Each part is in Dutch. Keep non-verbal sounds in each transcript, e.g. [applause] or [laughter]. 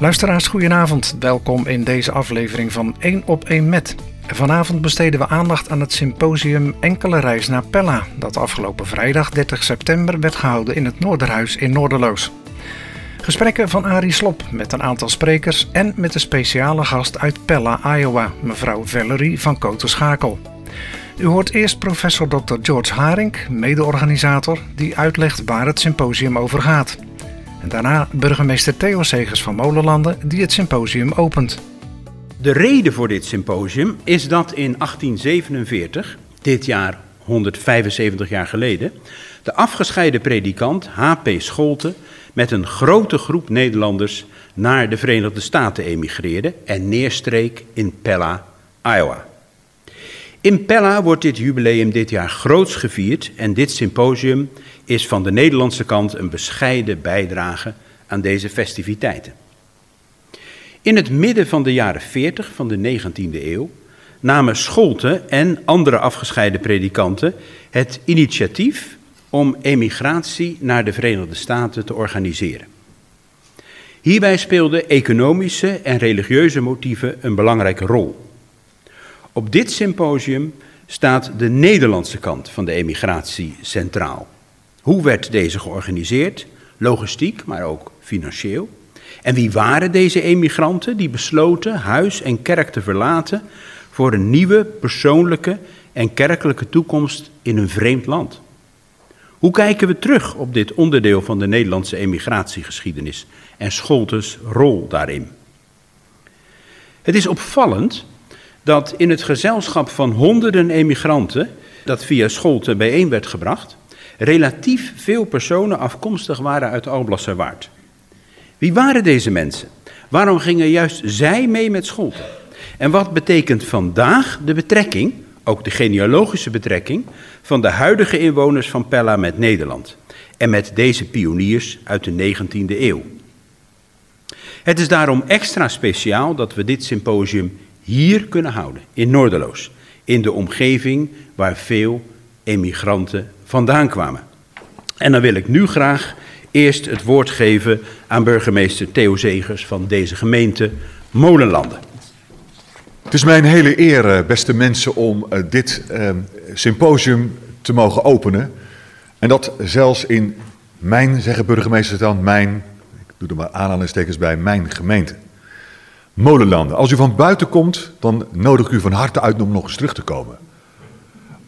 Luisteraars, goedenavond. Welkom in deze aflevering van 1 op 1 met. Vanavond besteden we aandacht aan het symposium Enkele Reis naar Pella, dat afgelopen vrijdag 30 september werd gehouden in het Noorderhuis in Noorderloos. Gesprekken van Arie Slop met een aantal sprekers en met een speciale gast uit Pella, Iowa, mevrouw Valerie van Koten-Schakel. U hoort eerst professor Dr. George Haring, mede-organisator, die uitlegt waar het symposium over gaat. En daarna burgemeester Theo Segers van Molenlanden, die het symposium opent. De reden voor dit symposium is dat in 1847, dit jaar 175 jaar geleden, de afgescheiden predikant H.P. Scholte met een grote groep Nederlanders naar de Verenigde Staten emigreerde en neerstreek in Pella, Iowa. In Pella wordt dit jubileum dit jaar groots gevierd en dit symposium is van de Nederlandse kant een bescheiden bijdrage aan deze festiviteiten. In het midden van de jaren 40 van de 19e eeuw namen Scholten en andere afgescheiden predikanten het initiatief om emigratie naar de Verenigde Staten te organiseren. Hierbij speelden economische en religieuze motieven een belangrijke rol. Op dit symposium staat de Nederlandse kant van de emigratie centraal. Hoe werd deze georganiseerd? Logistiek, maar ook financieel. En wie waren deze emigranten die besloten huis en kerk te verlaten voor een nieuwe persoonlijke en kerkelijke toekomst in een vreemd land? Hoe kijken we terug op dit onderdeel van de Nederlandse emigratiegeschiedenis en Scholtes rol daarin? Het is opvallend dat in het gezelschap van honderden emigranten, dat via Scholte bijeen werd gebracht, relatief veel personen afkomstig waren uit Alblasserwaard. Wie waren deze mensen? Waarom gingen juist zij mee met Scholte? En wat betekent vandaag de betrekking, ook de genealogische betrekking, van de huidige inwoners van Pella met Nederland en met deze pioniers uit de 19e eeuw? Het is daarom extra speciaal dat we dit symposium hier kunnen houden, in Noorderloos, in de omgeving waar veel emigranten vandaan kwamen. En dan wil ik nu graag eerst het woord geven aan burgemeester Theo Zegers van deze gemeente Molenlanden. Het is mij een hele eer, eh, beste mensen, om eh, dit uh, symposium te mogen openen. En dat zelfs in mijn, zeggen burgemeester dan, mijn, ik doe er maar aanhalingstekens bij, mijn gemeente. Molenlanden. Als u van buiten komt, dan nodig ik u van harte uit om nog eens terug te komen.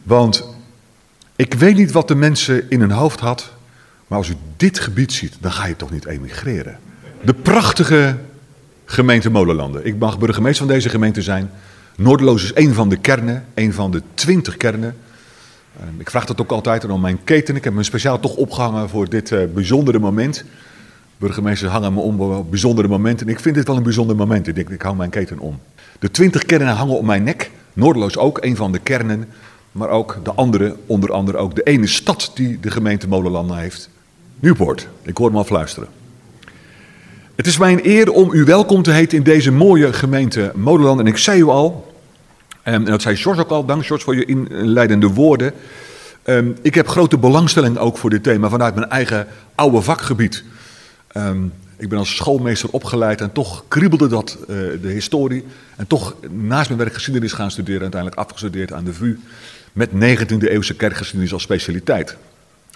Want ik weet niet wat de mensen in hun hoofd had, maar als u dit gebied ziet, dan ga je toch niet emigreren. De prachtige gemeente Molenlanden. Ik mag burgemeester van deze gemeente zijn. Noordeloos is een van de kernen, een van de twintig kernen. Ik vraag dat ook altijd om mijn keten. Ik heb me speciaal toch opgehangen voor dit uh, bijzondere moment. Burgemeesters hangen me om op bijzondere momenten. Ik vind dit wel een bijzonder moment. Ik denk, ik hou mijn keten om. De twintig kernen hangen om mijn nek. Noordeloos ook, een van de kernen. Maar ook de andere, onder andere ook de ene stad die de gemeente Molenlanden heeft. Nieuwpoort. Ik hoor hem al fluisteren. Het is mij een eer om u welkom te heten in deze mooie gemeente Molenland. En ik zei u al, en dat zei George ook al, dank George voor je inleidende woorden. Um, ik heb grote belangstelling ook voor dit thema vanuit mijn eigen oude vakgebied. Um, ik ben als schoolmeester opgeleid en toch kriebelde dat uh, de historie. En toch naast mijn werk geschiedenis gaan studeren, uiteindelijk afgestudeerd aan de VU. Met 19e eeuwse kerkgeschiedenis als specialiteit.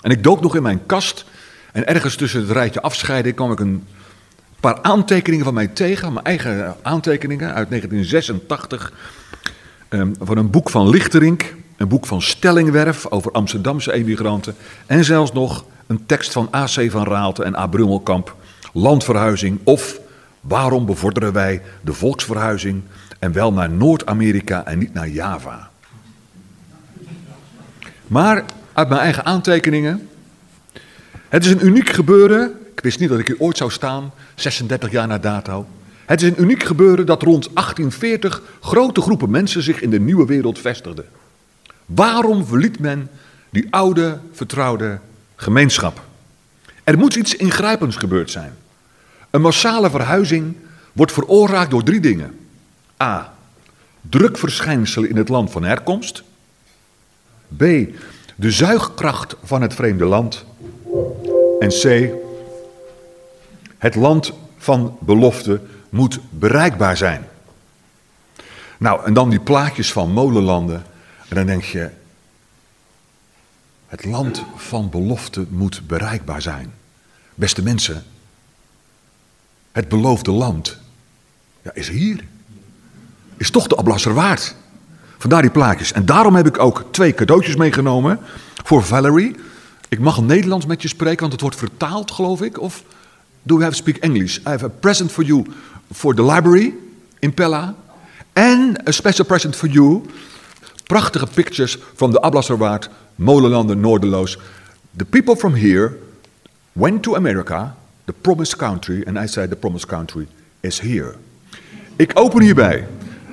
En ik dook nog in mijn kast en ergens tussen het rijtje afscheiden kwam ik een paar aantekeningen van mij tegen, mijn eigen aantekeningen uit 1986. Um, van een boek van Lichterink, een boek van Stellingwerf over Amsterdamse emigranten. En zelfs nog een tekst van A.C. van Raalte en A. Brummelkamp, Landverhuizing of Waarom bevorderen wij de volksverhuizing en wel naar Noord-Amerika en niet naar Java? Maar uit mijn eigen aantekeningen. Het is een uniek gebeuren. Ik wist niet dat ik hier ooit zou staan, 36 jaar na dato. Het is een uniek gebeuren dat rond 1840 grote groepen mensen zich in de nieuwe wereld vestigden. Waarom verliet men die oude, vertrouwde gemeenschap? Er moet iets ingrijpends gebeurd zijn. Een massale verhuizing wordt veroorzaakt door drie dingen. A. Drukverschijnselen in het land van herkomst. B. De zuigkracht van het vreemde land. En C. Het land van belofte moet bereikbaar zijn. Nou, en dan die plaatjes van molenlanden. En dan denk je, het land van belofte moet bereikbaar zijn. Beste mensen, het beloofde land ja, is hier. Is toch de ablasser waard. Vandaar die plaatjes. En daarom heb ik ook twee cadeautjes meegenomen voor Valerie. Ik mag Nederlands met je spreken, want het wordt vertaald, geloof ik. Of do you have speak English? I have a present for you for the library in Pella. And a special present for you. Prachtige pictures from the Ablasserwaard, Molenlanden, Noorderloos. The people from here went to America, the promised country, and I said the promised country is here. Ik open hierbij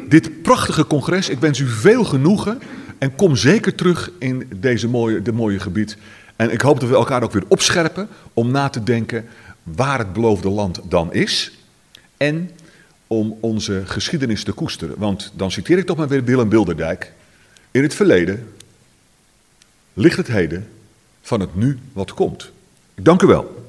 dit prachtige congres. Ik wens u veel genoegen en kom zeker terug in deze mooie, de mooie gebied. En ik hoop dat we elkaar ook weer opscherpen om na te denken waar het beloofde land dan is. En om onze geschiedenis te koesteren. Want dan citeer ik toch maar weer Willem Bilderdijk. In het verleden ligt het heden van het nu wat komt. Ik dank u wel.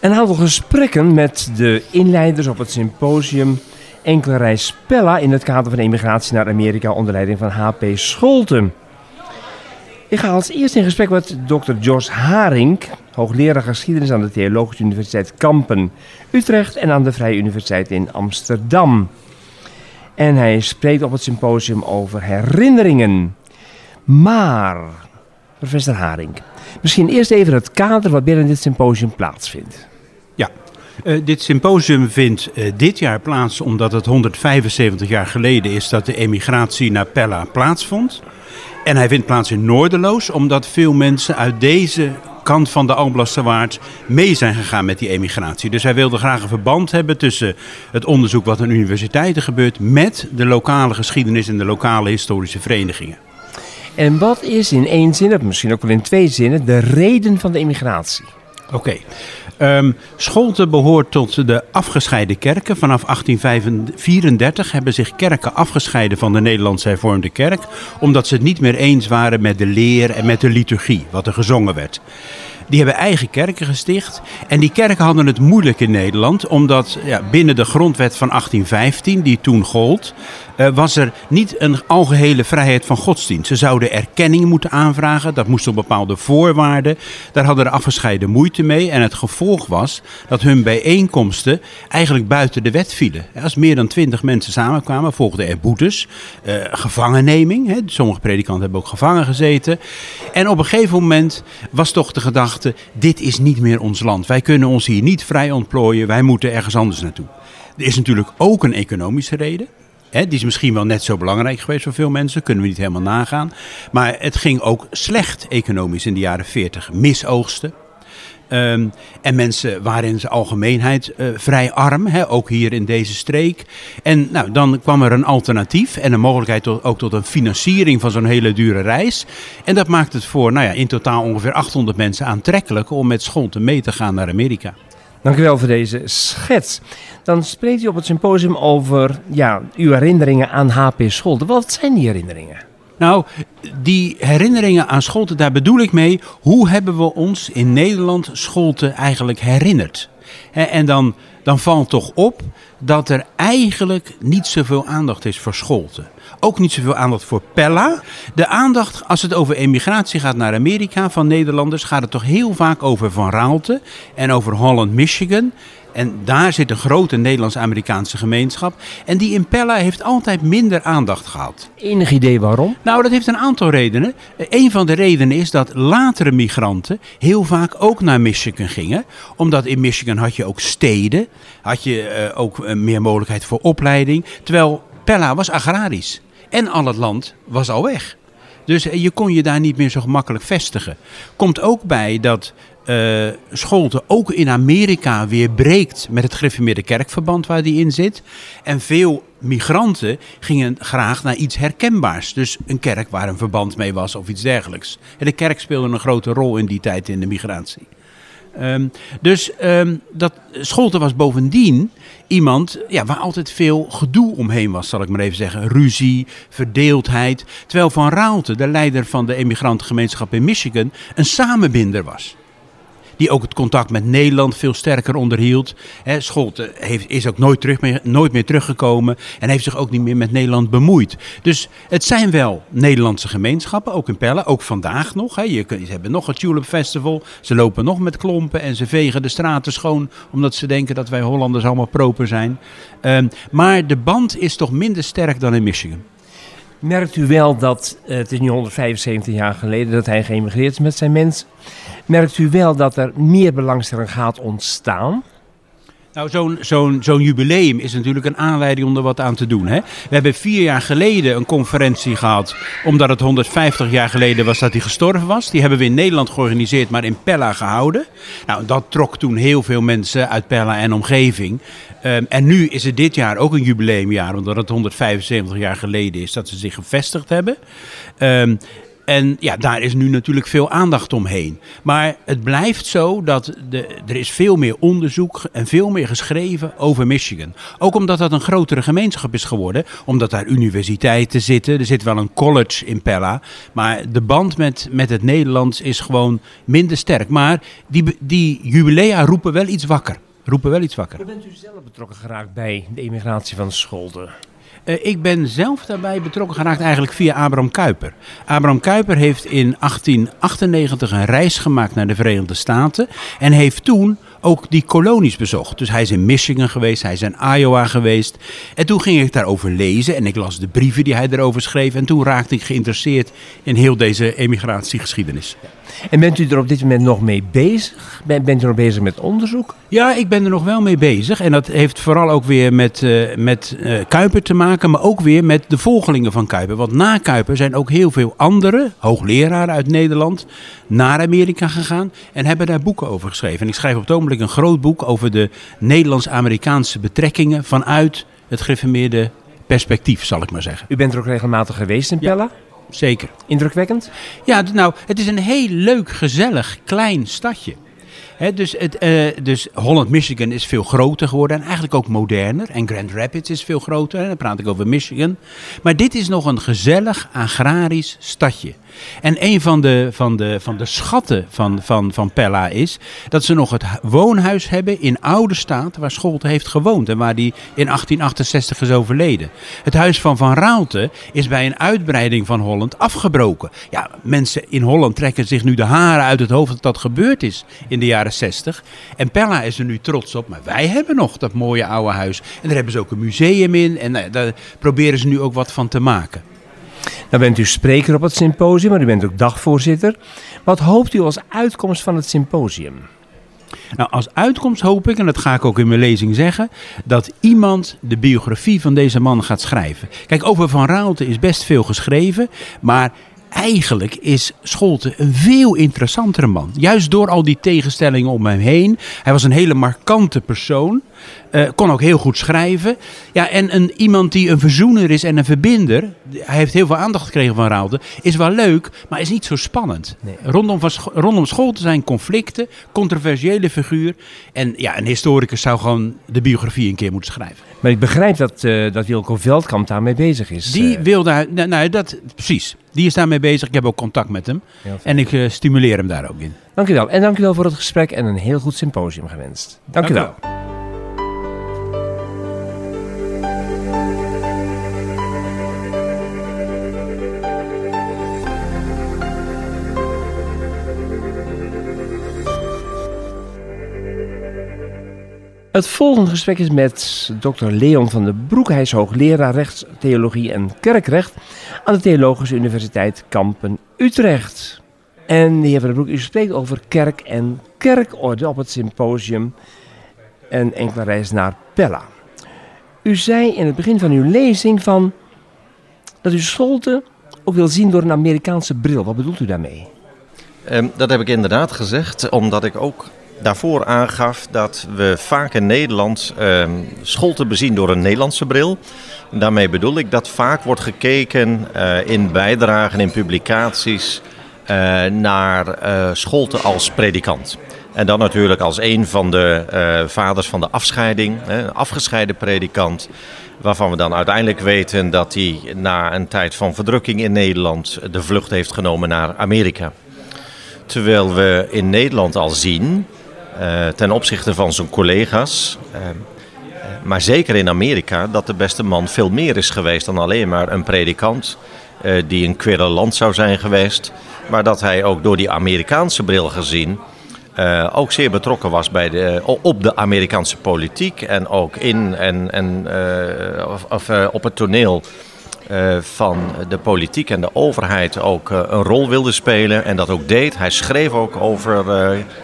Een aantal gesprekken met de inleiders op het symposium Enkele Pella in het kader van emigratie naar Amerika onder leiding van H.P. Scholten. Ik ga als eerst in gesprek met Dr. Jos Haring, hoogleraar geschiedenis aan de Theologische Universiteit Kampen, Utrecht en aan de Vrije Universiteit in Amsterdam. En hij spreekt op het symposium over herinneringen. Maar, professor Haring, misschien eerst even het kader waarbinnen dit symposium plaatsvindt. Uh, dit symposium vindt uh, dit jaar plaats omdat het 175 jaar geleden is dat de emigratie naar Pella plaatsvond. En hij vindt plaats in Noorderloos omdat veel mensen uit deze kant van de Alblasserwaard mee zijn gegaan met die emigratie. Dus hij wilde graag een verband hebben tussen het onderzoek wat aan universiteiten gebeurt met de lokale geschiedenis en de lokale historische verenigingen. En wat is in één zin, of misschien ook wel in twee zinnen, de reden van de emigratie? Oké. Okay. Um, Scholte behoort tot de afgescheiden kerken. Vanaf 1834 hebben zich kerken afgescheiden van de Nederlandse hervormde kerk, omdat ze het niet meer eens waren met de leer en met de liturgie, wat er gezongen werd. Die hebben eigen kerken gesticht. En die kerken hadden het moeilijk in Nederland, omdat ja, binnen de grondwet van 1815, die toen gold, uh, was er niet een algehele vrijheid van godsdienst. Ze zouden erkenning moeten aanvragen, dat moest op bepaalde voorwaarden. Daar hadden de afgescheiden moeite mee. En het gevolg was dat hun bijeenkomsten eigenlijk buiten de wet vielen. Als meer dan twintig mensen samenkwamen, volgden er boetes, uh, gevangenneming. Hè. Sommige predikanten hebben ook gevangen gezeten. En op een gegeven moment was toch de gedachte: dit is niet meer ons land. Wij kunnen ons hier niet vrij ontplooien, wij moeten ergens anders naartoe. Er is natuurlijk ook een economische reden. He, die is misschien wel net zo belangrijk geweest voor veel mensen, kunnen we niet helemaal nagaan. Maar het ging ook slecht economisch in de jaren 40. Misoogsten. Um, en mensen waren in zijn algemeenheid uh, vrij arm, hè, ook hier in deze streek. En nou, dan kwam er een alternatief en een mogelijkheid tot, ook tot een financiering van zo'n hele dure reis. En dat maakt het voor nou ja, in totaal ongeveer 800 mensen aantrekkelijk om met Scholten mee te gaan naar Amerika. Dank u wel voor deze schets. Dan spreekt u op het symposium over ja, uw herinneringen aan HP Scholten. Wat zijn die herinneringen? Nou, die herinneringen aan Scholten, daar bedoel ik mee. Hoe hebben we ons in Nederland Scholten eigenlijk herinnerd? En dan, dan valt toch op dat er eigenlijk niet zoveel aandacht is voor Scholten. Ook niet zoveel aandacht voor Pella. De aandacht, als het over emigratie gaat naar Amerika van Nederlanders, gaat het toch heel vaak over Van Raalte en over Holland, Michigan. En daar zit een grote Nederlands-Amerikaanse gemeenschap. En die in Pella heeft altijd minder aandacht gehad. Enig idee waarom? Nou, dat heeft een aantal redenen. Een van de redenen is dat latere migranten heel vaak ook naar Michigan gingen. Omdat in Michigan had je ook steden, had je uh, ook uh, meer mogelijkheid voor opleiding. Terwijl Pella was agrarisch. En al het land was al weg. Dus je kon je daar niet meer zo gemakkelijk vestigen. Komt ook bij dat uh, Scholte ook in Amerika weer breekt met het Griffemeerde Kerkverband waar die in zit. En veel migranten gingen graag naar iets herkenbaars. Dus een kerk waar een verband mee was of iets dergelijks. En de kerk speelde een grote rol in die tijd in de migratie. Ehm, dus ehm, dat, Scholten was bovendien iemand ja, waar altijd veel gedoe omheen was, zal ik maar even zeggen. Ruzie, verdeeldheid. Terwijl Van Raalte, de leider van de emigrantengemeenschap in Michigan, een samenbinder was die ook het contact met Nederland veel sterker onderhield. He, Scholte heeft, is ook nooit, terug meer, nooit meer teruggekomen en heeft zich ook niet meer met Nederland bemoeid. Dus het zijn wel Nederlandse gemeenschappen, ook in Pelle, ook vandaag nog. He. Je, ze hebben nog het Tulip Festival, ze lopen nog met klompen en ze vegen de straten schoon omdat ze denken dat wij Hollanders allemaal proper zijn. Um, maar de band is toch minder sterk dan in Michigan. Merkt u wel dat, uh, het is nu 175 jaar geleden dat hij geëmigreerd is met zijn mensen. Merkt u wel dat er meer belangstelling gaat ontstaan? Nou, zo'n zo'n zo'n jubileum is natuurlijk een aanleiding om er wat aan te doen. Hè? We hebben vier jaar geleden een conferentie gehad, omdat het 150 jaar geleden was dat hij gestorven was. Die hebben we in Nederland georganiseerd, maar in Pella gehouden. Nou, dat trok toen heel veel mensen uit Pella en omgeving. Um, en nu is het dit jaar ook een jubileumjaar, omdat het 175 jaar geleden is dat ze zich gevestigd hebben. Um, en ja, daar is nu natuurlijk veel aandacht omheen. Maar het blijft zo dat er is veel meer onderzoek en veel meer geschreven over Michigan. Ook omdat dat een grotere gemeenschap is geworden. Omdat daar universiteiten zitten. Er zit wel een college in Pella. Maar de band met, met het Nederlands is gewoon minder sterk. Maar die, die jubilea roepen wel iets wakker. Roepen wel iets wakker. Bent u zelf betrokken geraakt bij de immigratie van Scholten? Uh, ik ben zelf daarbij betrokken geraakt eigenlijk via Abraham Kuyper. Abraham Kuyper heeft in 1898 een reis gemaakt naar de Verenigde Staten en heeft toen ook die kolonies bezocht. Dus hij is in Michigan geweest, hij is in Iowa geweest. En toen ging ik daarover lezen en ik las de brieven die hij erover schreef. En toen raakte ik geïnteresseerd in heel deze emigratiegeschiedenis. En bent u er op dit moment nog mee bezig? Bent u nog bezig met onderzoek? Ja, ik ben er nog wel mee bezig. En dat heeft vooral ook weer met, uh, met uh, Kuiper te maken, maar ook weer met de volgelingen van Kuiper. Want na Kuiper zijn ook heel veel andere hoogleraren uit Nederland naar Amerika gegaan en hebben daar boeken over geschreven. En ik schrijf op het ogenblik een groot boek over de Nederlands-Amerikaanse betrekkingen vanuit het gereformeerde perspectief, zal ik maar zeggen. U bent er ook regelmatig geweest in Pella? Ja. Zeker. Indrukwekkend? Ja, nou, het is een heel leuk, gezellig, klein stadje. He, dus, het, uh, dus Holland, Michigan is veel groter geworden en eigenlijk ook moderner. En Grand Rapids is veel groter, dan praat ik over Michigan. Maar dit is nog een gezellig agrarisch stadje. En een van de, van de, van de schatten van, van, van Pella is dat ze nog het woonhuis hebben in oude staat waar Scholte heeft gewoond en waar hij in 1868 is overleden. Het huis van Van Raalte is bij een uitbreiding van Holland afgebroken. Ja, mensen in Holland trekken zich nu de haren uit het hoofd dat dat gebeurd is in de jaren 60. En Pella is er nu trots op, maar wij hebben nog dat mooie oude huis. En daar hebben ze ook een museum in en nou daar proberen ze nu ook wat van te maken. Nou bent u spreker op het symposium, maar u bent ook dagvoorzitter. Wat hoopt u als uitkomst van het symposium? Nou, als uitkomst hoop ik, en dat ga ik ook in mijn lezing zeggen, dat iemand de biografie van deze man gaat schrijven. Kijk, over Van Raalte is best veel geschreven, maar eigenlijk is Scholte een veel interessantere man. Juist door al die tegenstellingen om hem heen. Hij was een hele markante persoon. Uh, kon ook heel goed schrijven. Ja, en een, iemand die een verzoener is en een verbinder. Hij heeft heel veel aandacht gekregen van Raalde. Is wel leuk, maar is niet zo spannend. Nee. Rondom, van, rondom Scholte zijn conflicten, controversiële figuur. En ja, een historicus zou gewoon de biografie een keer moeten schrijven. Maar ik begrijp dat, uh, dat Wilco Veldkamp daarmee bezig is. Die uh. wil daar, nou, nou, dat, precies. Die is daarmee bezig. Ik heb ook contact met hem. En ik uh, stimuleer hem daar ook in. Dank u wel. En dank u wel voor het gesprek en een heel goed symposium gewenst. Dank, dank u wel. wel. Het volgende gesprek is met Dr. Leon van den Broek. Hij is hoogleraar rechtstheologie en kerkrecht aan de Theologische Universiteit Kampen Utrecht. En de heer van den Broek, u spreekt over kerk en kerkorde op het symposium en enkele reis naar Pella. U zei in het begin van uw lezing van dat u Scholte ook wil zien door een Amerikaanse bril. Wat bedoelt u daarmee? Um, dat heb ik inderdaad gezegd, omdat ik ook daarvoor aangaf dat we vaak in Nederland uh, Scholten bezien door een Nederlandse bril. Daarmee bedoel ik dat vaak wordt gekeken uh, in bijdragen, in publicaties eh, naar uh, Scholte als predikant. En dan natuurlijk als een van de vaders van de afscheiding, een afgescheiden predikant. Waarvan we dan uiteindelijk weten dat hij na een tijd van verdrukking in Nederland de vlucht heeft genomen naar Amerika. Terwijl we in Nederland al zien, ten opzichte van zijn collega's, uh, maar zeker in Amerika, dat de beste man veel meer is geweest dan alleen maar een predikant. Die een querulant zou zijn geweest. Maar dat hij ook door die Amerikaanse bril gezien ook zeer betrokken was bij de, op de Amerikaanse politiek en ook in en, en of, of op het toneel van de politiek en de overheid ook een rol wilde spelen en dat ook deed. Hij schreef ook over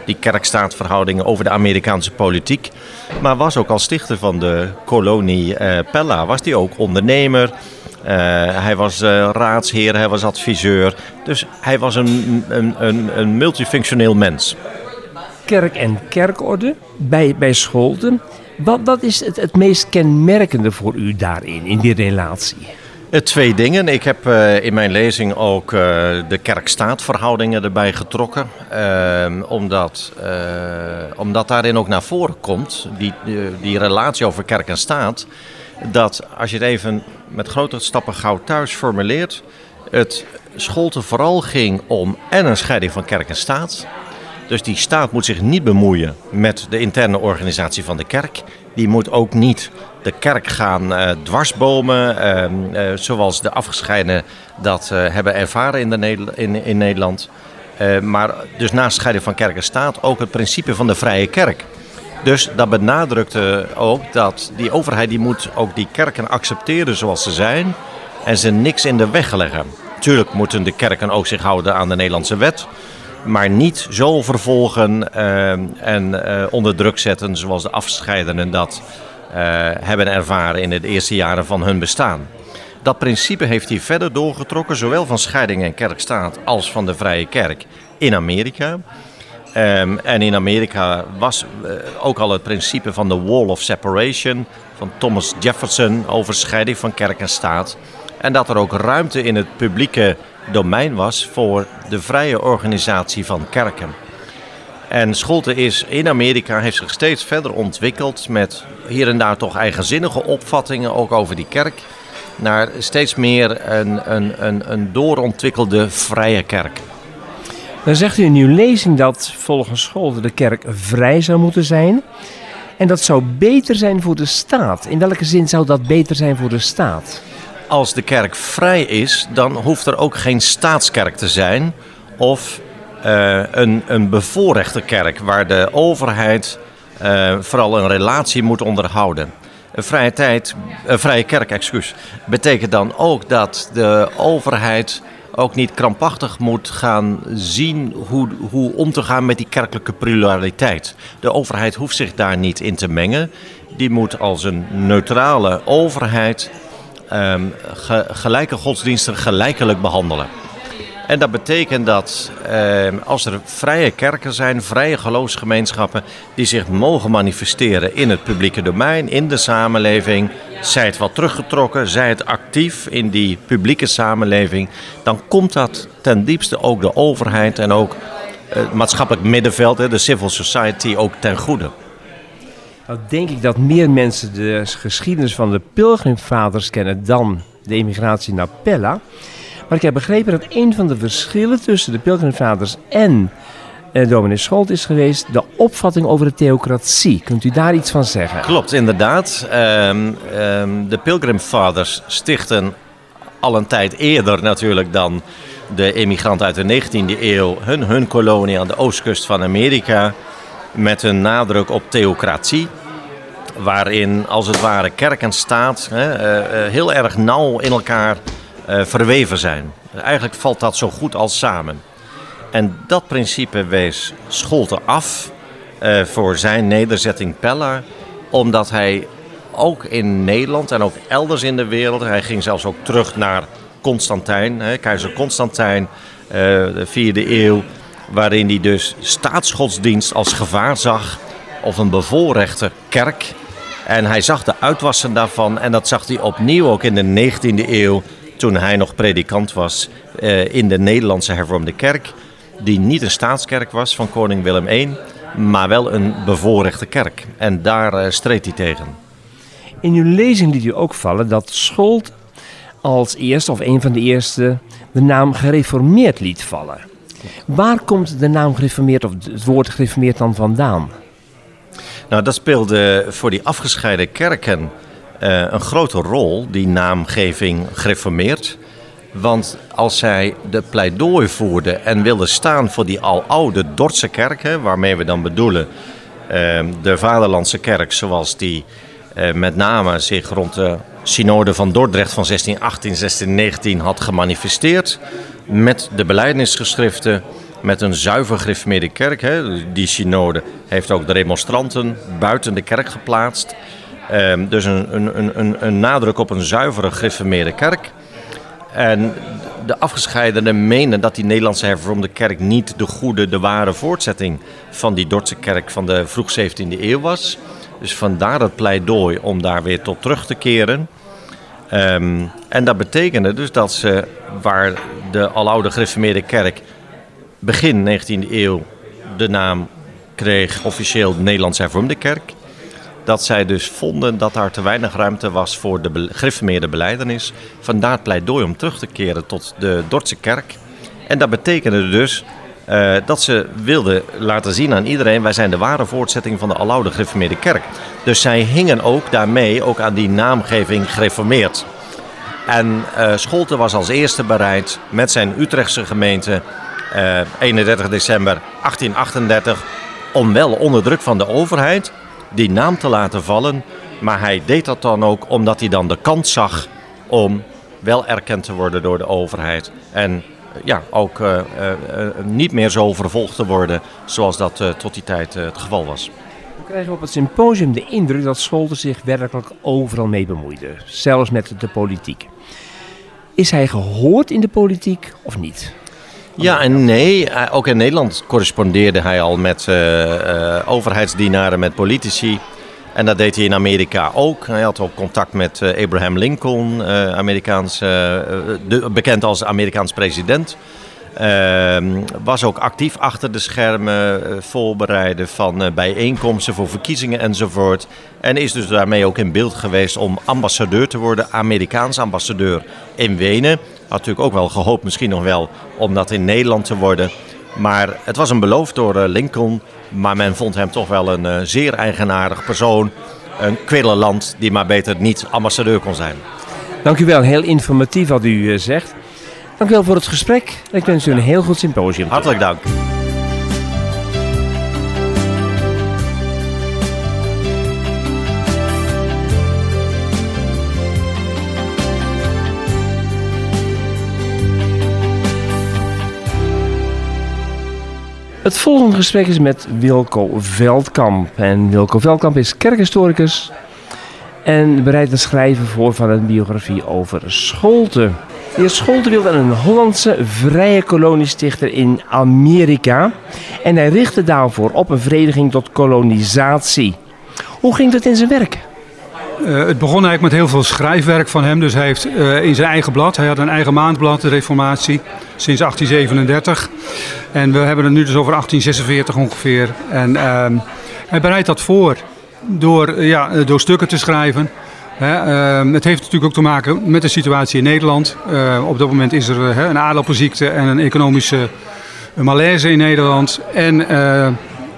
die kerkstaatverhoudingen, over de Amerikaanse politiek, maar was ook als stichter van de kolonie Pella, was hij ook ondernemer. hij was raadsheer, hij was adviseur. Dus hij was een, een, een, een multifunctioneel mens kerk en kerkorde bij, bij Scholten. Wat, wat is het, het meest kenmerkende voor u daarin, in die relatie? Twee dingen. Ik heb uh, in mijn lezing ook uh, de kerk-staatverhoudingen erbij getrokken. Uh, omdat, omdat daarin ook naar voren komt, die, die relatie over kerk en staat. Dat als je het even met grote stappen gauw thuis formuleert. Het Scholte vooral ging om en een scheiding van kerk en staat. Dus die staat moet zich niet bemoeien met de interne organisatie van de kerk. Die moet ook niet de kerk gaan uh, dwarsbomen, uh, uh, zoals de afgescheidenen dat hebben ervaren in, de in, in Nederland. maar dus naast scheiding van kerk en staat ook het principe van de vrije kerk. Dus dat benadrukte ook dat die overheid die moet ook die kerken accepteren zoals ze zijn en ze niks in de weg leggen. Tuurlijk moeten de kerken ook zich houden aan de Nederlandse wet maar niet zo vervolgen uh, en onder druk zetten zoals de afscheidenen dat hebben ervaren in de eerste jaren van hun bestaan. Dat principe heeft hij verder doorgetrokken, zowel van scheiding en kerkstaat als van de vrije kerk in Amerika. Um, en in Amerika was ook al het principe van de Wall of Separation van Thomas Jefferson over scheiding van kerk en staat. En dat er ook ruimte in het publieke domein was voor de vrije organisatie van kerken. En Scholte is in Amerika heeft zich steeds verder ontwikkeld met hier en daar toch eigenzinnige opvattingen ook over die kerk. Naar steeds meer een, een, een, een doorontwikkelde vrije kerk. Dan zegt u in uw lezing dat volgens Scholte de kerk vrij zou moeten zijn. En dat zou beter zijn voor de staat. In welke zin zou dat beter zijn voor de staat? als de kerk vrij is, dan hoeft er ook geen staatskerk te zijn of uh, een, een bevoorrechte kerk waar de overheid uh, vooral een relatie moet onderhouden. Een vrije, tijd, een vrije kerk excuus, betekent dan ook dat de overheid ook niet krampachtig moet gaan zien hoe, hoe om te gaan met die kerkelijke pluraliteit. De overheid hoeft zich daar niet in te mengen. Die moet als een neutrale overheid ge, gelijke godsdiensten gelijkelijk behandelen. En dat betekent dat eh, als er vrije kerken zijn, vrije geloofsgemeenschappen die zich mogen manifesteren in het publieke domein, in de samenleving, zij het wat teruggetrokken, zij het actief in die publieke samenleving, dan komt dat ten diepste ook de overheid en ook het maatschappelijk middenveld, de civil society, ook ten goede. Nou denk ik dat meer mensen de geschiedenis van de pilgrimvaders kennen dan de emigratie naar Pella. Maar ik heb begrepen dat een van de verschillen tussen de pilgrimvaders en eh, dominee Scholt is geweest de opvatting over de theocratie. Kunt u daar iets van zeggen? Klopt, inderdaad. Um, um, de pilgrimvaders stichten al een tijd eerder natuurlijk dan de emigranten uit de 19e eeuw hun, hun kolonie aan de oostkust van Amerika met een nadruk op theocratie. Waarin als het ware kerk en staat hè, uh, heel erg nauw in elkaar verweven zijn. Eigenlijk valt dat zo goed als samen. En dat principe wees Scholte af voor zijn nederzetting Pella, omdat hij ook in Nederland en ook elders in de wereld, hij ging zelfs ook terug naar Constantijn, hè, keizer Constantijn, de vierde eeuw waarin hij dus staatsgodsdienst als gevaar zag of een bevoorrechte kerk. En hij zag de uitwassen daarvan en dat zag hij opnieuw ook in de 19e eeuw toen hij nog predikant was eh, in de Nederlandse hervormde kerk, die niet een staatskerk was van koning Willem I, maar wel een bevoorrechte kerk. En daar uh, streed hij tegen. In uw lezing liet u ook vallen dat Scholt als eerste of een van de eerste de naam gereformeerd liet vallen. Waar komt de naam gereformeerd of het woord gereformeerd dan vandaan? Nou, dat speelde voor die afgescheiden kerken een grote rol, die naamgeving gereformeerd. Want als zij de pleidooi voerden en wilden staan voor die aloude Dordtse kerk, hè, waarmee we dan bedoelen uh, de Vaderlandse kerk zoals die uh, met name zich rond de synode van Dordrecht van 1618, 1619 had gemanifesteerd, met de beleidingsgeschriften, met een zuiver gereformeerde kerk. Hè. Die synode heeft ook de remonstranten buiten de kerk geplaatst. Um, dus een, een, een, een, nadruk op een zuivere gereformeerde kerk. En de afgescheidenen menen dat die Nederlandse hervormde kerk niet de goede, de ware voortzetting van die Dordtse kerk van de vroeg 17e eeuw was. Dus vandaar het pleidooi om daar weer tot terug te keren. Um, en dat betekende dus dat ze, waar de aloude gereformeerde kerk begin 19e eeuw de naam kreeg, officieel Nederlandse hervormde kerk, dat zij dus vonden dat daar te weinig ruimte was voor de gereformeerde beleidenis. Vandaar het pleidooi om terug te keren tot de Dordtse kerk. En dat betekende dus uh, dat ze wilden laten zien aan iedereen: wij zijn de ware voortzetting van de aloude gereformeerde kerk. Dus zij hingen ook daarmee ook aan die naamgeving gereformeerd. En uh, Scholten was als eerste bereid met zijn Utrechtse gemeente uh, 31 december 1838 om wel onder druk van de overheid die naam te laten vallen. Maar hij deed dat dan ook omdat hij dan de kans zag om wel erkend te worden door de overheid. En ja, ook uh, uh, niet meer zo vervolgd te worden zoals dat tot die tijd het geval was. We krijgen op het symposium de indruk dat Scholten zich werkelijk overal mee bemoeide, zelfs met de politiek. Is hij gehoord in de politiek of niet? Ja en nee. Ook in Nederland correspondeerde hij al met overheidsdienaren, met politici. En dat deed hij in Amerika ook. Hij had ook contact met uh, Abraham Lincoln, uh, Amerikaans, uh, bekend als Amerikaans president. Ehm, was ook actief achter de schermen, voorbereiden van bijeenkomsten voor verkiezingen enzovoort. En is dus daarmee ook in beeld geweest om ambassadeur te worden, Amerikaans ambassadeur in Wenen. Had natuurlijk ook wel gehoopt, misschien nog wel, om dat in Nederland te worden. Maar het was een beloofd door Lincoln maar men vond hem toch wel een uh, zeer eigenaardig persoon. Een kwillenland die maar beter niet ambassadeur kon zijn. Dank u wel, heel informatief wat u uh, zegt. Dank u wel voor het gesprek. Ik wens u een heel goed symposium. Hartelijk dank. Het volgende gesprek is met Wilco Veldkamp. En Wilco Veldkamp is kerkhistoricus en bereidt een schrijven voor van een biografie over Scholten. De heer Scholten wilde een Hollandse vrije koloniestichter in Amerika. En hij richtte daarvoor op een vereniging tot kolonisatie. Hoe ging dat in zijn werk? Uh, het begon eigenlijk met heel veel schrijfwerk van hem. Dus hij heeft uh, in zijn eigen blad, hij had een eigen maandblad, de Reformatie, sinds 1837. En we hebben het nu dus over 1846 ongeveer. En uh, hij bereidt dat voor door, ja, door stukken te schrijven. Ehm, het heeft natuurlijk ook te maken met de situatie in Nederland. Op dat moment is er een aardappelziekte en een economische malaise in Nederland. En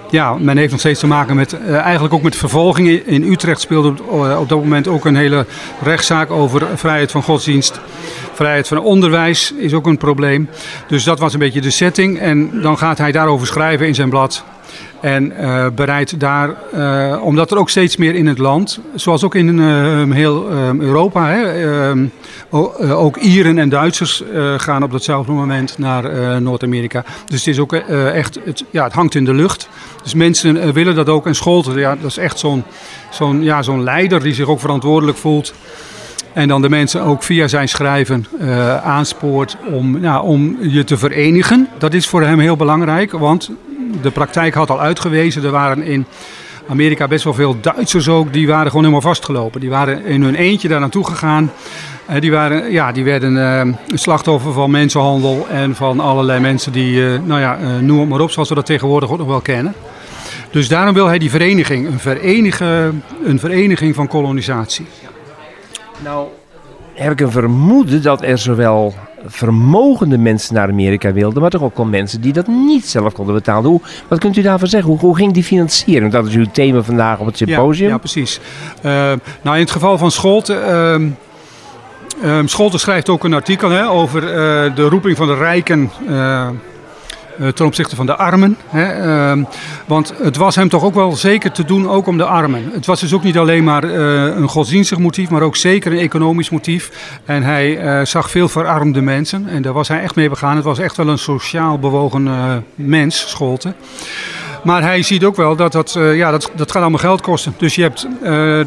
ja, men heeft nog steeds te maken met uh, eigenlijk ook met vervolgingen. In Utrecht speelde uh, op, dat moment ook een hele rechtszaak over vrijheid van godsdienst. Vrijheid van onderwijs is ook een probleem. Dus dat was een beetje de setting. En dan gaat hij daarover schrijven in zijn blad. En uh, bereidt daar, uh, omdat er ook steeds meer in het land, zoals ook in uh, heel Europa, hè, ook Ieren en Duitsers gaan op datzelfde moment naar Noord-Amerika. Dus het is ook echt, het, ja, het hangt in de lucht. Dus mensen willen dat ook. En Scholten, ja, dat is echt zo'n zo'n ja, zo'n leider die zich ook verantwoordelijk voelt. En dan de mensen ook via zijn schrijven aanspoort om, ja, om je te verenigen. Dat is voor hem heel belangrijk, want de praktijk had al uitgewezen. Er waren in Amerika best wel veel Duitsers ook, die waren gewoon helemaal vastgelopen. Die waren in hun eentje daar naartoe gegaan. Uh, die, waren, ja, die werden een slachtoffer van mensenhandel en van allerlei mensen die, uh, nou ja, noem maar op, zoals we dat tegenwoordig ook nog wel kennen. Dus daarom wil hij die vereniging, een, een vereniging van kolonisatie. Nou, heb ik een vermoeden dat er zowel vermogende mensen naar Amerika wilden, maar toch ook wel mensen die dat niet zelf konden betalen. Hoe, wat kunt u daarvan zeggen? Hoe, hoe ging die financiering? Dat is uw thema vandaag op het symposium. Ja, ja precies. Uh, nou, in het geval van Scholten. Uh, Um, Scholten schrijft ook een artikel hè, over uh, de roeping van de rijken uh, ten opzichte van de armen. Hè, uh, want het was hem toch ook wel zeker te doen ook om de armen. Het was dus ook niet alleen maar uh, een godsdienstig motief, maar ook zeker een economisch motief. En hij zag veel verarmde mensen en daar was hij echt mee begaan. Het was echt wel een sociaal bewogen mens, Scholten. Maar hij ziet ook wel dat dat, ja, dat, dat gaat allemaal geld kosten. Dus je hebt,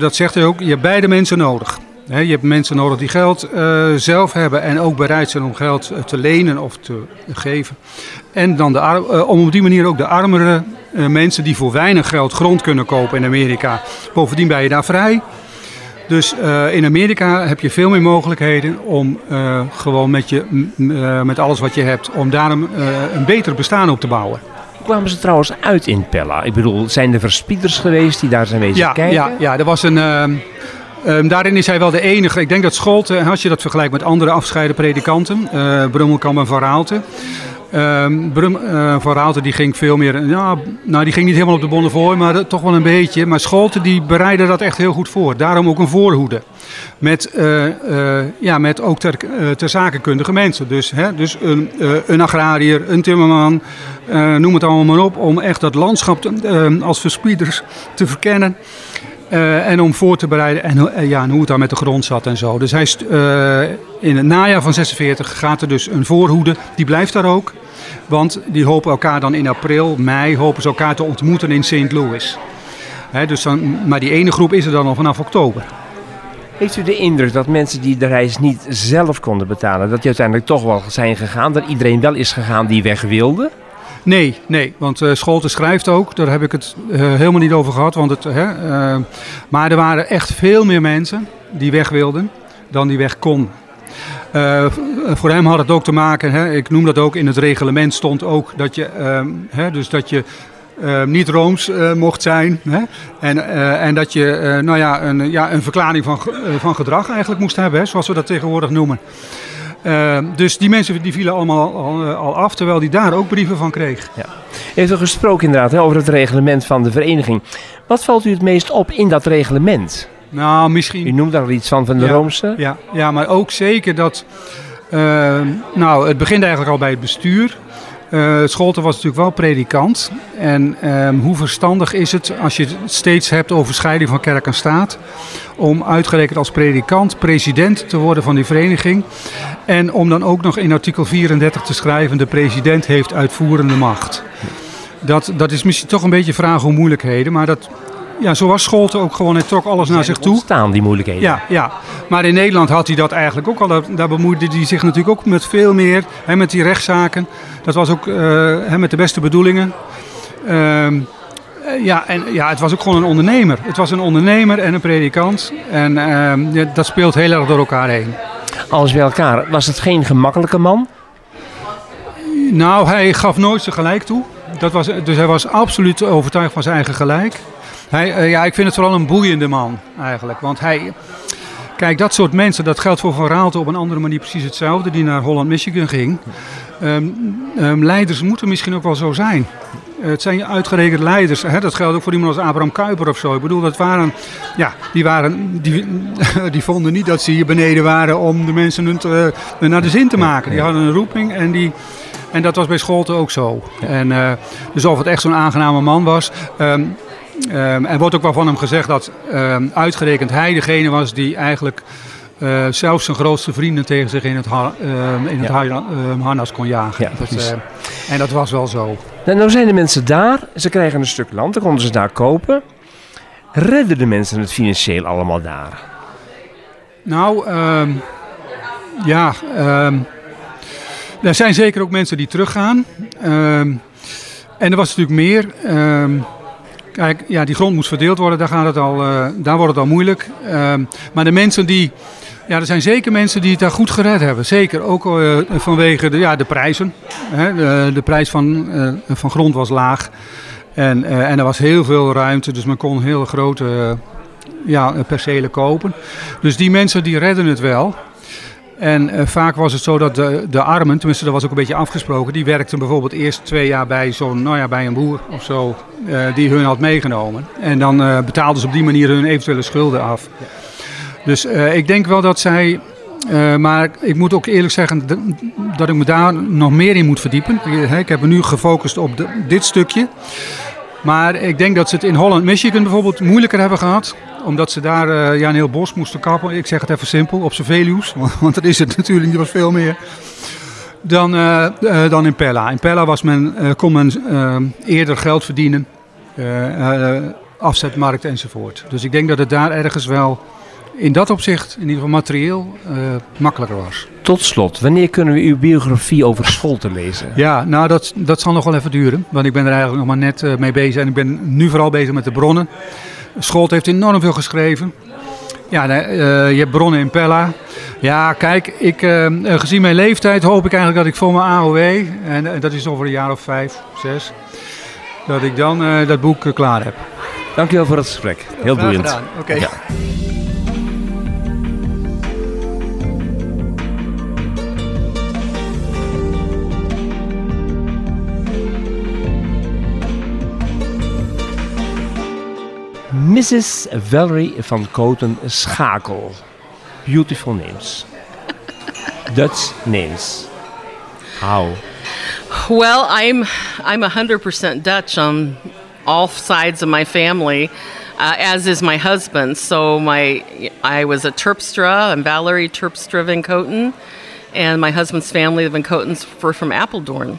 dat zegt hij ook, je hebt beide mensen nodig je hebt mensen nodig die geld uh, zelf hebben en ook bereid zijn om geld te lenen of te geven. En dan de uh, om op die manier ook de armere mensen die voor weinig geld grond kunnen kopen in Amerika. Bovendien ben je daar vrij. Dus in Amerika heb je veel meer mogelijkheden om gewoon met, je, met alles wat je hebt, om daar een, een beter bestaan op te bouwen. Hoe kwamen ze trouwens uit in Pella? Ik bedoel, zijn er verspieders geweest die daar zijn wezen ja, kijken? Ja, ja, er was een Um, daarin is hij wel de enige. Ik denk dat Scholte, als je dat vergelijkt met andere afscheiden predikanten, uh, Brummelkamp en Van Raalte. Um, Brum, uh, Van Raalte die ging veel meer, ja, nou die ging niet helemaal op de bonnen voor, maar toch wel een beetje. Maar Scholte die bereidde dat echt heel goed voor. Daarom ook een voorhoede. Met, ja, met ook ter, ter zakenkundige mensen. Dus, hè, dus een, een agrariër, een timmerman, noem het allemaal maar op. Om echt dat landschap te, als verspieders te verkennen. Uh, en om voor te bereiden en, uh, ja, hoe het daar met de grond zat en zo. Dus hij uh, in het najaar van 46 gaat er dus een voorhoede. Die blijft daar ook. Want die hopen elkaar dan in april, mei, hopen ze elkaar te ontmoeten in St. Louis. Dus dan, maar die ene groep is er dan al vanaf oktober. Heeft u de indruk dat mensen die de reis niet zelf konden betalen, dat die uiteindelijk toch wel zijn gegaan? Dat iedereen wel is gegaan die weg wilde? Nee, nee, want uh, Scholte schrijft ook, daar heb ik het uh, helemaal niet over gehad. Want het, uh, maar er waren echt veel meer mensen die weg wilden dan die weg kon. voor hem had het ook te maken, hè, ik noem dat ook, in het reglement stond ook dat je, ehm, hè, dus dat je niet rooms mocht zijn. Hè, en, en dat je nou ja, een, ja, een verklaring van, van gedrag eigenlijk moest hebben, hè, zoals we dat tegenwoordig noemen. Uh, dus die mensen die vielen allemaal al, al, af, terwijl die daar ook brieven van kreeg. Ja. U heeft er gesproken inderdaad hè, over het reglement van de vereniging. Wat valt u het meest op in dat reglement? Nou, misschien... U noemt daar al iets van, van de ja, Roomse? Ja, ja, maar ook zeker dat... Uh, nou, het begint eigenlijk al bij het bestuur. Uh, Scholten was natuurlijk wel predikant. En um, hoe verstandig is het als je het steeds hebt over scheiding van kerk en staat... om uitgerekend als predikant president te worden van die vereniging... en om dan ook nog in artikel 34 te schrijven... de president heeft uitvoerende macht. Dat, dat is misschien toch een beetje vragen om moeilijkheden... maar dat, ja, zo was Scholten ook gewoon. Hij trok alles naar zich toe. staan die moeilijkheden. Ja, ja, maar in Nederland had hij dat eigenlijk ook al. Daar, daar bemoeide hij zich natuurlijk ook met veel meer. Hè, met die rechtszaken. Dat was ook uh, hè, met de beste bedoelingen. Uh, ja, en ja, het was ook gewoon een ondernemer. Het was een ondernemer en een predikant. En uh, ja, dat speelt heel erg door elkaar heen. Alles bij elkaar. Was het geen gemakkelijke man? Nou, hij gaf nooit zijn gelijk toe. Dat was, dus hij was absoluut overtuigd van zijn eigen gelijk. Hij, uh, ja, ik vind het vooral een boeiende man eigenlijk. Want hij. Kijk, dat soort mensen, dat geldt voor Van Raalte op een andere manier precies hetzelfde, die naar Holland, Michigan ging. Um, um, leiders moeten misschien ook wel zo zijn. Uh, het zijn uitgerekend leiders. Hè? Dat geldt ook voor iemand als Abraham Kuyper of zo. Ik bedoel, dat waren, ja, die, waren, die, [laughs] die vonden niet dat ze hier beneden waren om de mensen hun te, uh, naar de zin te maken. Die hadden een roeping en die. En dat was bij Scholten ook zo. En, uh, dus of het echt zo'n aangename man was. Um, Um, er wordt ook wel van hem gezegd dat um, uitgerekend hij degene was die eigenlijk uh, zelfs zijn grootste vrienden tegen zich in het, ha um, in het harnas kon jagen. Ja, dat, en dat was wel zo. Nou, nou zijn de mensen daar, ze krijgen een stuk land, dan konden ze daar kopen. Redden de mensen het financieel allemaal daar? Nou, ja, er zijn zeker ook mensen die teruggaan. en er was natuurlijk meer Kijk, ja, die grond moet verdeeld worden, daar, gaat het al, eh, daar wordt het al moeilijk. Ehm, maar de mensen die. Ja, er zijn zeker mensen die het daar goed gered hebben. Zeker, ook eh, vanwege de, ja, de prijzen. Hè. De, de prijs van, eh, van grond was laag. En, en er was heel veel ruimte, dus men kon hele grote ja, percelen kopen. Dus die mensen die redden het wel. En eh, vaak was het zo dat de, de armen, tenminste dat was ook een beetje afgesproken, die werkten bijvoorbeeld eerst twee jaar bij zo'n, nou ja, bij een boer of zo, eh, die hun had meegenomen. En dan eh, betaalden ze op die manier hun eventuele schulden af. Dus ik denk wel dat zij, maar ik moet ook eerlijk zeggen dat ik me daar nog meer in moet verdiepen. Ik, ik heb me nu gefocust op dit stukje. Maar ik denk dat ze het in Holland, Michigan bijvoorbeeld moeilijker hebben gehad. Omdat ze daar ja, een heel bos moesten kappen. Ik zeg het even simpel, op zijn veluws. [laughs] Want, want dat is het natuurlijk, niet was veel meer. Dan, eh, eh, dan in Pella. In Pella was men, kon men eerder geld verdienen. afzetmarkt enzovoort. Dus ik denk dat het daar ergens wel in dat opzicht, in ieder geval materieel, eh, makkelijker was. Tot slot, wanneer kunnen we uw biografie over school te lezen? [laughs] Ja, nou dat, dat zal nog wel even duren. Want ik ben er eigenlijk nog maar net eh, mee bezig. En ik ben nu vooral bezig met de bronnen. Scholt heeft enorm veel geschreven. Ja, eh, je hebt bronnen in Pella. Ja, kijk, ik, gezien mijn leeftijd hoop ik eigenlijk dat ik voor mijn AOW, en dat is over een jaar of vijf, zes, dat ik dan dat boek klaar heb. Dankjewel voor het gesprek. Heel boeiend. Oké. Ja. Mrs. Valerie van Koten Schakel. Beautiful names. Dutch names. How? Well, I'm I'm 100% Dutch on all sides of my family, uh, as is my husband. So my I was a Terpstra. I'm Valerie Terpstra Van Koten, and my husband's family, the Van Kotens, were from Apeldoorn.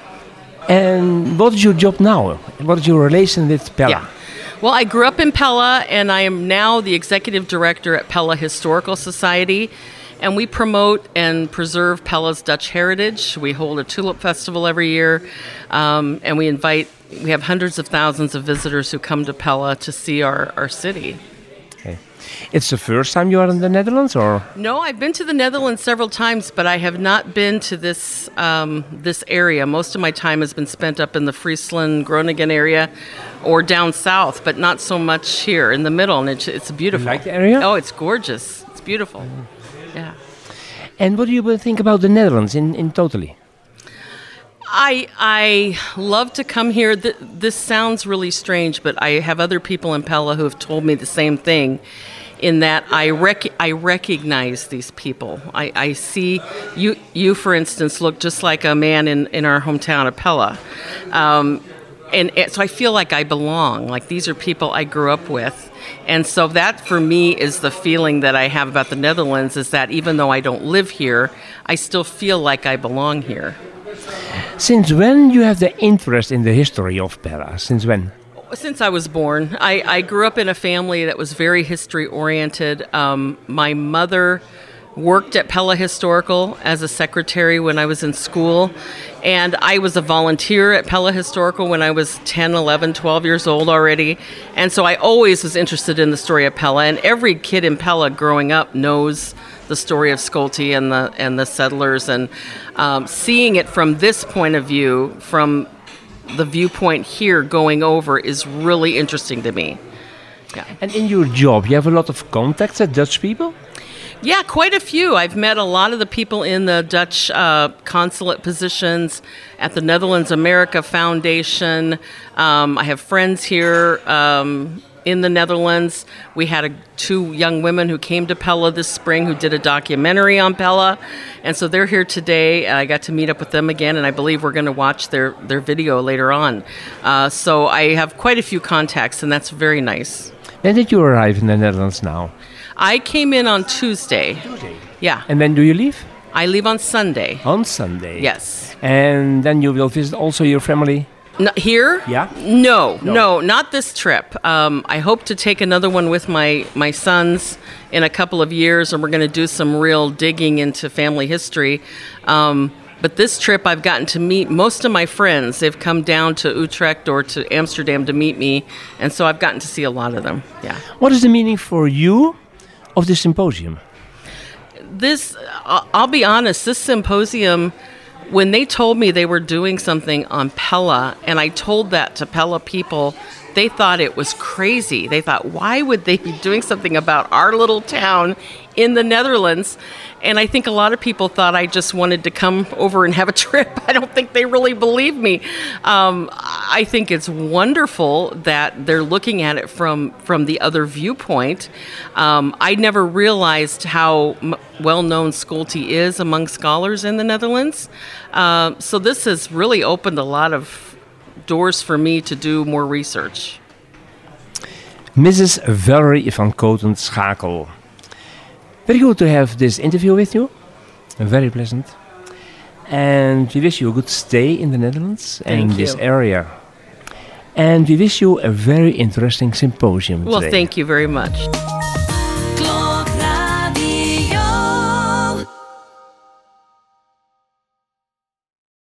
And what is your job now? What is your relation with Pella? Yeah. Well, I grew up in Pella, and I am now the executive director at Pella Historical Society. And we promote and preserve Pella's Dutch heritage. We hold a tulip festival every year, um, and we invite. We have hundreds of thousands of visitors who come to Pella to see our, our city. Okay. It's the first time you are in the Netherlands, or No, I've been to the Netherlands several times, but I have not been to this um, this area. Most of my time has been spent up in the Friesland, Groningen area, or down south, but not so much here in the middle. And it's, it's beautiful. like the area? Oh, it's gorgeous. It's beautiful. Yeah. and what do you think about the Netherlands in, in totally? I I love to come here. Th- this sounds really strange, but I have other people in Pella who have told me the same thing. In that I rec- I recognize these people. I, I see you you for instance look just like a man in, in our hometown of Pella. Um, and, and so I feel like I belong. Like these are people I grew up with. And so that for me is the feeling that I have about the Netherlands is that even though I don't live here, I still feel like I belong here. Since when you have the interest in the history of Pella? Since when? Since I was born, I, I grew up in a family that was very history oriented. Um, my mother worked at Pella Historical as a secretary when I was in school, and I was a volunteer at Pella Historical when I was 10, 11, 12 years old already. And so I always was interested in the story of Pella, and every kid in Pella growing up knows the story of Skolty and the and the settlers, and um, seeing it from this point of view, from the viewpoint here going over is really interesting to me. Yeah. And in your job, you have a lot of contacts with Dutch people? Yeah, quite a few. I've met a lot of the people in the Dutch uh, consulate positions at the Netherlands America Foundation. Um, I have friends here um, in the Netherlands. We had a, two young women who came to Pella this spring who did a documentary on Pella. And so they're here today. I got to meet up with them again, and I believe we're going to watch their, their video later on. Uh, so I have quite a few contacts, and that's very nice. When did you arrive in the Netherlands now? I came in on Tuesday. Tuesday. Yeah. And then do you leave? I leave on Sunday. On Sunday. Yes. And then you will visit also your family? N- here? Yeah. No, no, not this trip. Um, I hope to take another one with my, my sons in a couple of years, and we're going to do some real digging into family history. Um, But this trip, I've gotten to meet most of my friends. They've come down to Utrecht or to Amsterdam to meet me, and so I've gotten to see a lot of them. Yeah. What is the meaning for you of this symposium? This, I'll be honest, this symposium, when they told me they were doing something on Pella, and I told that to Pella people, they thought it was crazy. They thought, why would they be doing something about our little town in the Netherlands? And I think a lot of people thought I just wanted to come over and have a [laughs] trip. I don't think they really believe me. Um, I think it's wonderful that they're looking at it from from the other viewpoint. Um, I never realized how m- well known Schulte is among scholars in the Netherlands. Um so this has really opened a lot of doors for me to do more research. Mrs. Valerie van Koten Schakel. Very good to have this interview with you. Very pleasant. And we wish you a good stay in the Netherlands and Thank this you. area. And we wish you a very interesting symposium Well, today. thank you very much.